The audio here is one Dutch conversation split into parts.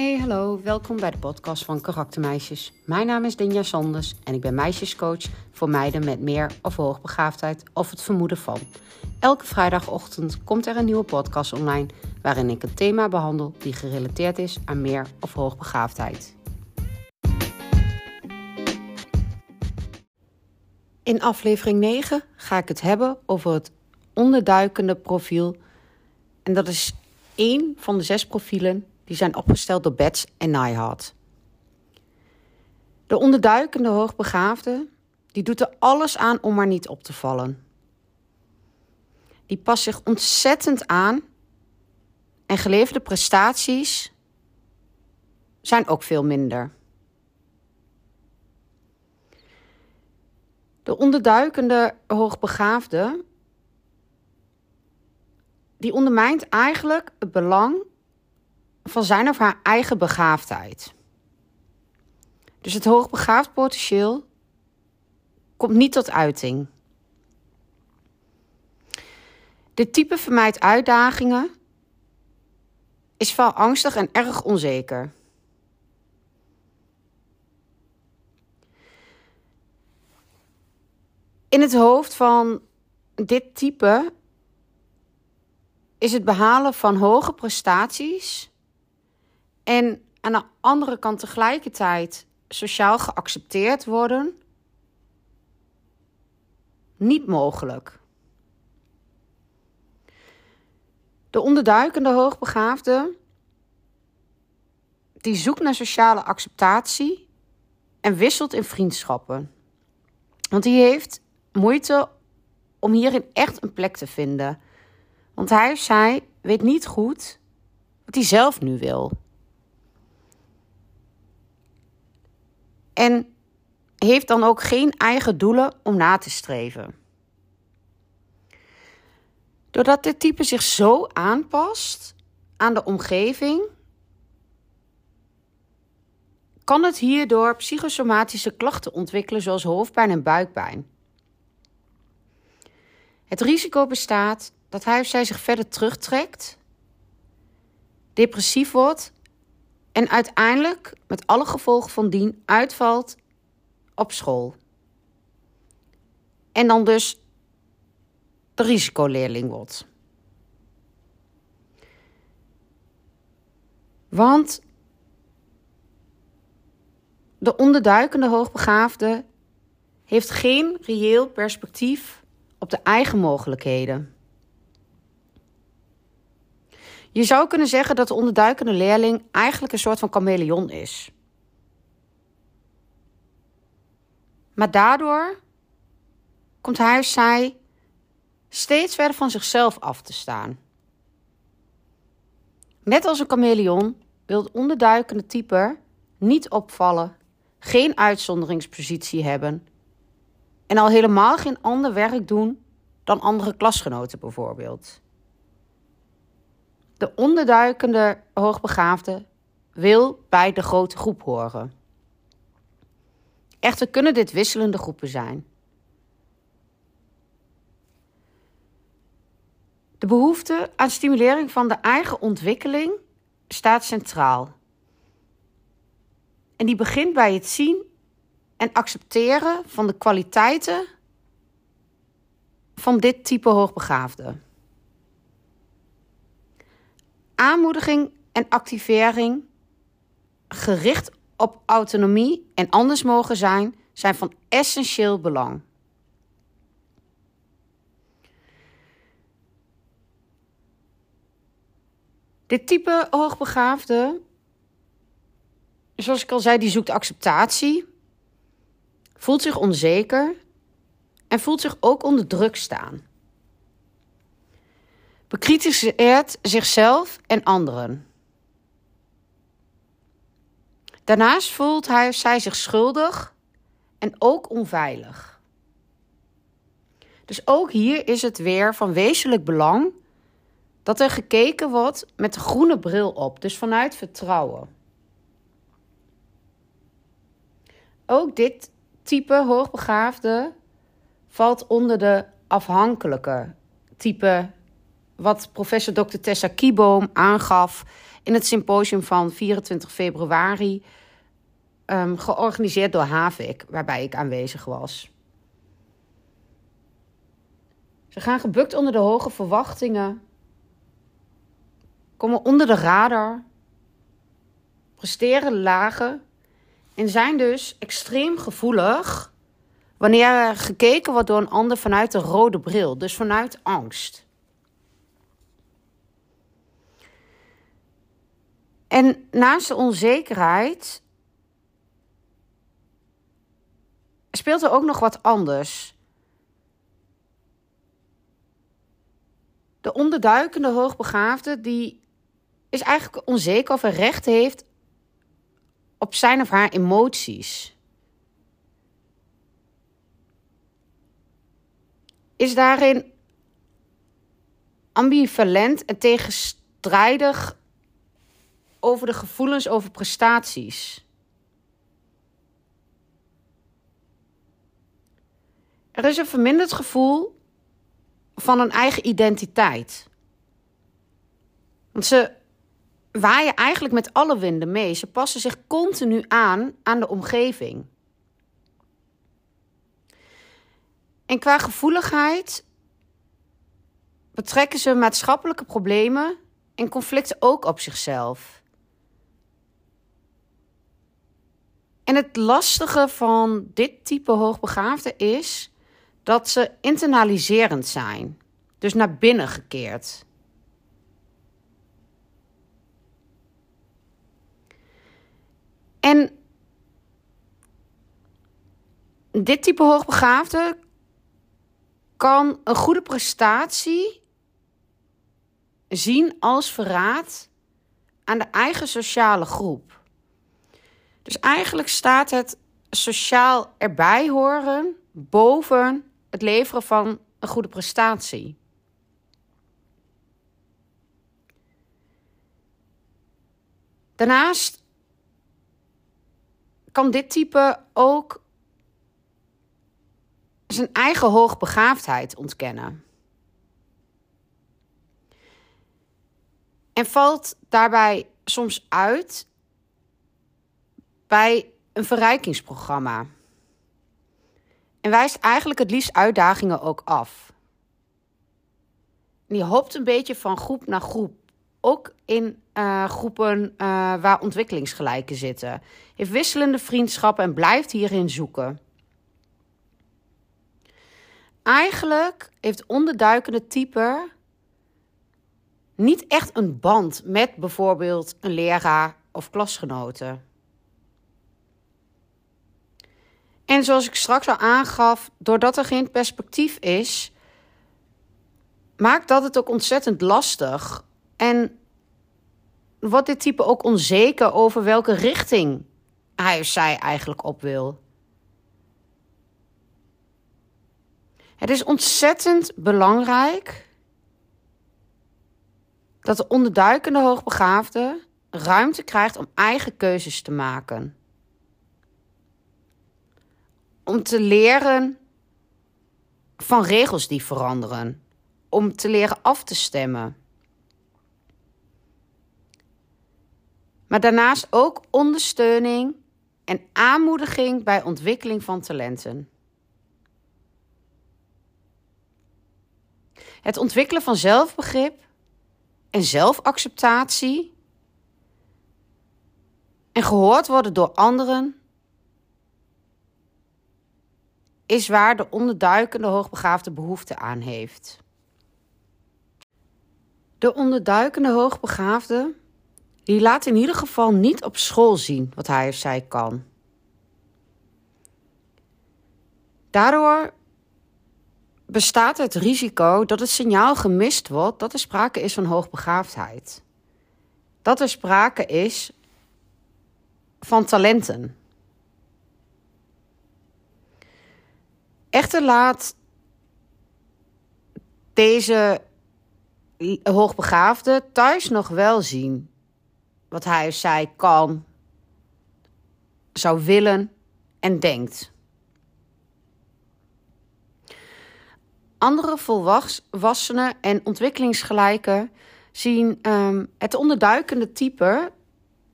Hey, hallo, welkom bij de podcast van Karaktermeisjes. Mijn naam is Dinja Sanders en ik ben meisjescoach voor meiden met meer of hoogbegaafdheid of het vermoeden van. Elke vrijdagochtend komt er een nieuwe podcast online waarin ik een thema behandel die gerelateerd is aan meer of hoogbegaafdheid. In aflevering 9 ga ik het hebben over het onderduikende profiel. En dat is één van de zes profielen die zijn opgesteld door Bets en Nyhart. De onderduikende hoogbegaafde die doet er alles aan om maar niet op te vallen. Die past zich ontzettend aan en geleverde prestaties zijn ook veel minder. De onderduikende hoogbegaafde die ondermijnt eigenlijk het belang van zijn of haar eigen begaafdheid. Dus het hoogbegaafd potentieel komt niet tot uiting. Dit type vermijdt uitdagingen, is vaal angstig en erg onzeker. In het hoofd van dit type is het behalen van hoge prestaties en aan de andere kant tegelijkertijd sociaal geaccepteerd worden niet mogelijk. De onderduikende hoogbegaafde die zoekt naar sociale acceptatie en wisselt in vriendschappen. Want die heeft moeite om hierin echt een plek te vinden. Want hij of zij weet niet goed wat hij zelf nu wil. En heeft dan ook geen eigen doelen om na te streven. Doordat dit type zich zo aanpast aan de omgeving, kan het hierdoor psychosomatische klachten ontwikkelen zoals hoofdpijn en buikpijn. Het risico bestaat dat hij of zij zich verder terugtrekt, depressief wordt en uiteindelijk met alle gevolgen van dien uitvalt op school. En dan dus de risicoleerling wordt. Want de onderduikende hoogbegaafde heeft geen reëel perspectief op de eigen mogelijkheden. Je zou kunnen zeggen dat de onderduikende leerling eigenlijk een soort van chameleon is. Maar daardoor komt hij of zij steeds verder van zichzelf af te staan. Net als een chameleon wil het onderduikende type niet opvallen, geen uitzonderingspositie hebben en al helemaal geen ander werk doen dan andere klasgenoten bijvoorbeeld. De onderduikende hoogbegaafde wil bij de grote groep horen. Echter kunnen dit wisselende groepen zijn. De behoefte aan stimulering van de eigen ontwikkeling staat centraal. En die begint bij het zien en accepteren van de kwaliteiten van dit type hoogbegaafde. Aanmoediging en activering gericht op autonomie en anders mogen zijn, zijn van essentieel belang. Dit type hoogbegaafde, zoals ik al zei, die zoekt acceptatie, voelt zich onzeker en voelt zich ook onder druk staan. Bekritiseert zichzelf en anderen. Daarnaast voelt hij zij zich schuldig en ook onveilig. Dus ook hier is het weer van wezenlijk belang dat er gekeken wordt met de groene bril op, dus vanuit vertrouwen. Ook dit type hoogbegaafde valt onder de afhankelijke type wat professor Dr. Tessa Kieboom aangaf in het symposium van 24 februari, um, georganiseerd door Havik, waarbij ik aanwezig was. Ze gaan gebukt onder de hoge verwachtingen, komen onder de radar, presteren lager en zijn dus extreem gevoelig wanneer er gekeken wordt door een ander vanuit de rode bril, dus vanuit angst. En naast de onzekerheid speelt er ook nog wat anders. De onderduikende hoogbegaafde die is eigenlijk onzeker of hij recht heeft op zijn of haar emoties. Is daarin ambivalent en tegenstrijdig over de gevoelens over prestaties. Er is een verminderd gevoel van een eigen identiteit. Want ze waaien eigenlijk met alle winden mee. Ze passen zich continu aan aan de omgeving. En qua gevoeligheid betrekken ze maatschappelijke problemen en conflicten ook op zichzelf. En het lastige van dit type hoogbegaafden is dat ze internaliserend zijn, dus naar binnen gekeerd. En dit type hoogbegaafde kan een goede prestatie zien als verraad aan de eigen sociale groep. Dus eigenlijk staat het sociaal erbij horen boven het leveren van een goede prestatie. Daarnaast kan dit type ook zijn eigen hoogbegaafdheid ontkennen. En valt daarbij soms uit bij een verrijkingsprogramma. En wijst eigenlijk het liefst uitdagingen ook af. En die hopt een beetje van groep naar groep. Ook in uh, groepen uh, waar ontwikkelingsgelijken zitten. Heeft wisselende vriendschappen en blijft hierin zoeken. Eigenlijk heeft onderduikende type niet echt een band met bijvoorbeeld een leraar of klasgenoten. En zoals ik straks al aangaf, doordat er geen perspectief is, maakt dat het ook ontzettend lastig. En wordt dit type ook onzeker over welke richting hij of zij eigenlijk op wil. Het is ontzettend belangrijk dat de onderduikende hoogbegaafde ruimte krijgt om eigen keuzes te maken. Om te leren van regels die veranderen. Om te leren af te stemmen. Maar daarnaast ook ondersteuning en aanmoediging bij ontwikkeling van talenten. Het ontwikkelen van zelfbegrip en zelfacceptatie. En gehoord worden door anderen. Is waar de onderduikende hoogbegaafde behoefte aan heeft. De onderduikende hoogbegaafde die laat in ieder geval niet op school zien wat hij of zij kan. Daardoor bestaat het risico dat het signaal gemist wordt dat er sprake is van hoogbegaafdheid. Dat er sprake is van talenten. Echter laat deze hoogbegaafde thuis nog wel zien wat hij of zij kan, zou willen en denkt. Andere volwassenen en ontwikkelingsgelijken zien um, het onderduikende type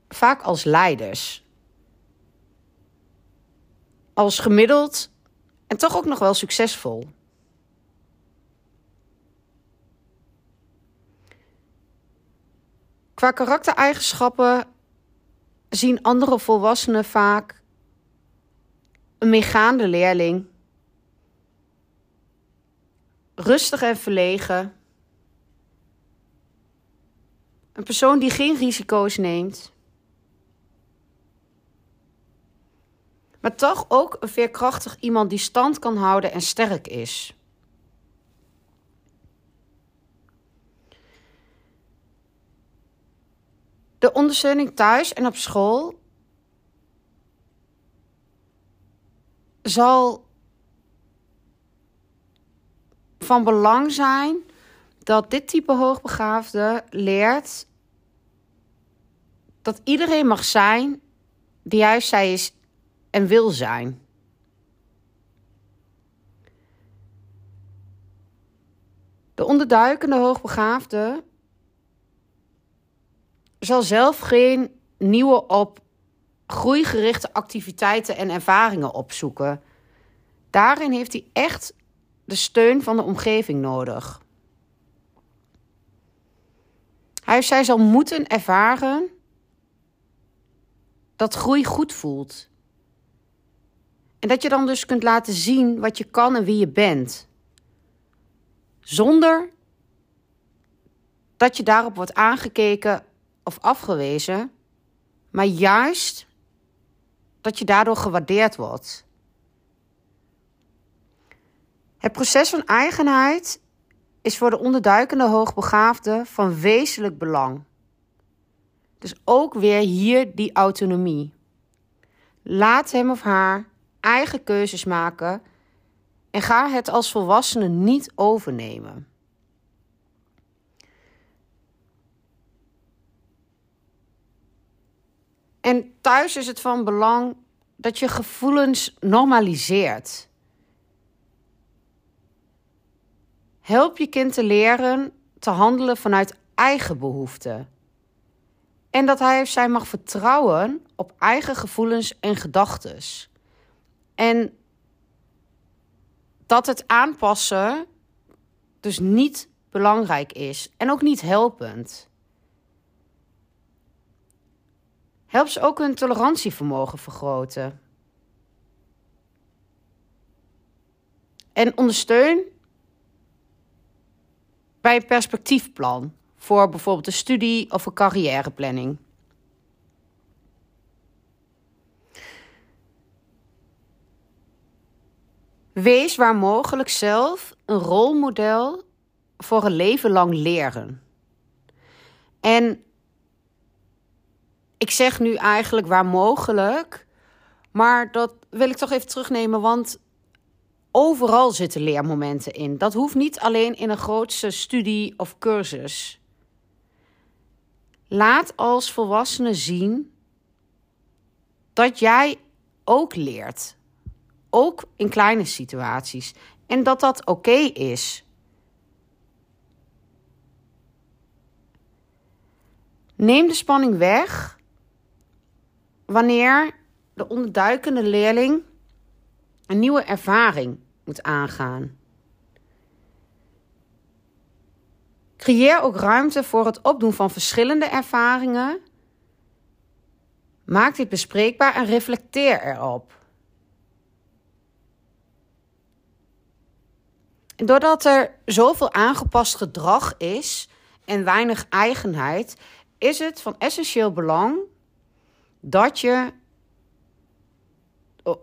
vaak als leiders. Als gemiddeld en toch ook nog wel succesvol. Qua karaktereigenschappen zien andere volwassenen vaak een meegaande leerling, rustig en verlegen, een persoon die geen risico's neemt, maar toch ook een veerkrachtig iemand die stand kan houden en sterk is. De ondersteuning thuis en op school zal van belang zijn dat dit type hoogbegaafde leert dat iedereen mag zijn die juist zij is en wil zijn. De onderduikende hoogbegaafde zal zelf geen nieuwe op groeigerichte activiteiten en ervaringen opzoeken. Daarin heeft hij echt de steun van de omgeving nodig. Hij of zij zal moeten ervaren dat groei goed voelt. En dat je dan dus kunt laten zien wat je kan en wie je bent. Zonder dat je daarop wordt aangekeken of afgewezen, maar juist dat je daardoor gewaardeerd wordt. Het proces van eigenheid is voor de onderduikende hoogbegaafde van wezenlijk belang. Dus ook weer hier die autonomie. Laat hem of haar eigen keuzes maken en ga het als volwassene niet overnemen. En thuis is het van belang dat je gevoelens normaliseert. Help je kind te leren te handelen vanuit eigen behoeften. En dat hij of zij mag vertrouwen op eigen gevoelens en gedachten. En dat het aanpassen dus niet belangrijk is en ook niet helpend. Help ze ook hun tolerantievermogen vergroten. En ondersteun bij een perspectiefplan voor bijvoorbeeld een studie of een carrièreplanning. Wees waar mogelijk zelf een rolmodel voor een leven lang leren. En ik zeg nu eigenlijk waar mogelijk, maar dat wil ik toch even terugnemen, want overal zitten leermomenten in. Dat hoeft niet alleen in een grootste studie of cursus. Laat als volwassene zien dat jij ook leert. Ook in kleine situaties. En dat dat oké is. Neem de spanning weg wanneer de onderduikende leerling een nieuwe ervaring moet aangaan. Creëer ook ruimte voor het opdoen van verschillende ervaringen. Maak dit bespreekbaar en reflecteer erop. Doordat er zoveel aangepast gedrag is en weinig eigenheid, is het van essentieel belang dat je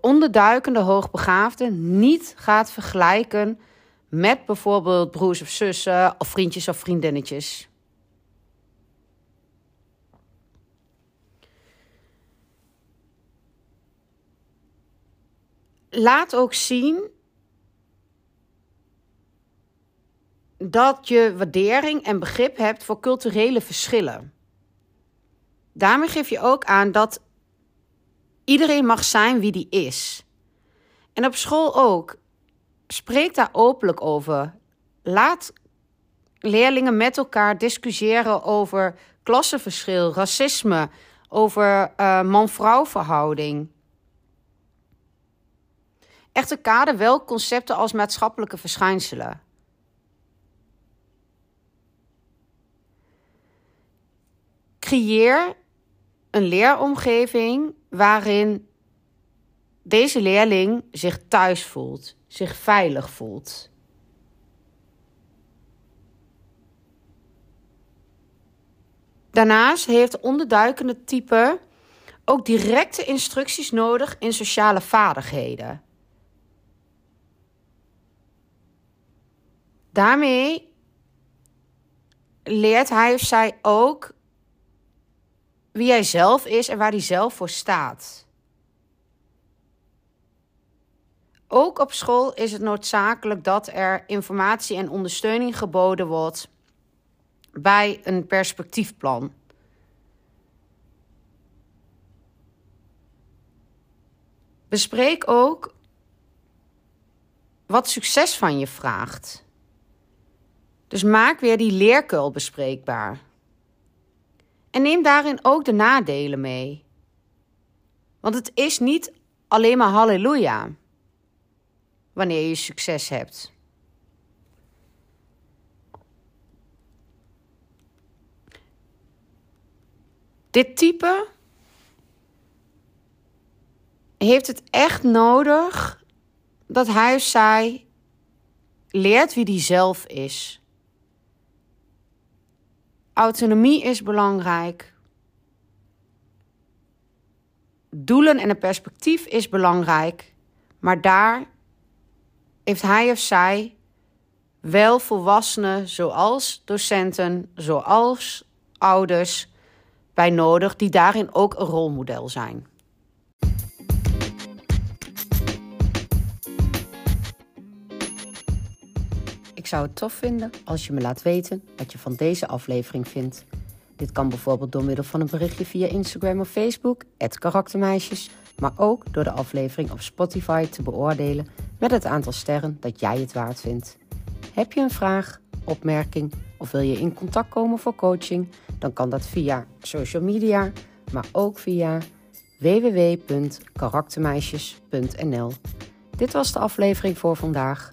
onderduikende hoogbegaafden niet gaat vergelijken met bijvoorbeeld broers of zussen of vriendjes of vriendinnetjes. Laat ook zien dat je waardering en begrip hebt voor culturele verschillen. Daarmee geef je ook aan dat iedereen mag zijn wie die is. En op school ook. spreek daar openlijk over. Laat leerlingen met elkaar discussiëren over klassenverschil, racisme, over uh, man-vrouw verhouding. Echter kader wel concepten als maatschappelijke verschijnselen. Creëer een leeromgeving waarin deze leerling zich thuis voelt, zich veilig voelt. Daarnaast heeft onderduikende type ook directe instructies nodig in sociale vaardigheden. Daarmee leert hij of zij ook wie hij zelf is en waar hij zelf voor staat. Ook op school is het noodzakelijk dat er informatie en ondersteuning geboden wordt bij een perspectiefplan. Bespreek ook wat succes van je vraagt. Dus maak weer die leerkuil bespreekbaar. En neem daarin ook de nadelen mee. Want het is niet alleen maar halleluja wanneer je succes hebt. Dit type heeft het echt nodig dat hij of zij leert wie die zelf is. Autonomie is belangrijk. Doelen en een perspectief is belangrijk. Maar daar heeft hij of zij wel volwassenen, zoals docenten, zoals ouders, bij nodig die daarin ook een rolmodel zijn. Ik zou het tof vinden als je me laat weten wat je van deze aflevering vindt. Dit kan bijvoorbeeld door middel van een berichtje via Instagram of Facebook, karaktermeisjes, maar ook door de aflevering op Spotify te beoordelen met het aantal sterren dat jij het waard vindt. Heb je een vraag, opmerking of wil je in contact komen voor coaching? Dan kan dat via social media, maar ook via www.karaktermeisjes.nl. Dit was de aflevering voor vandaag.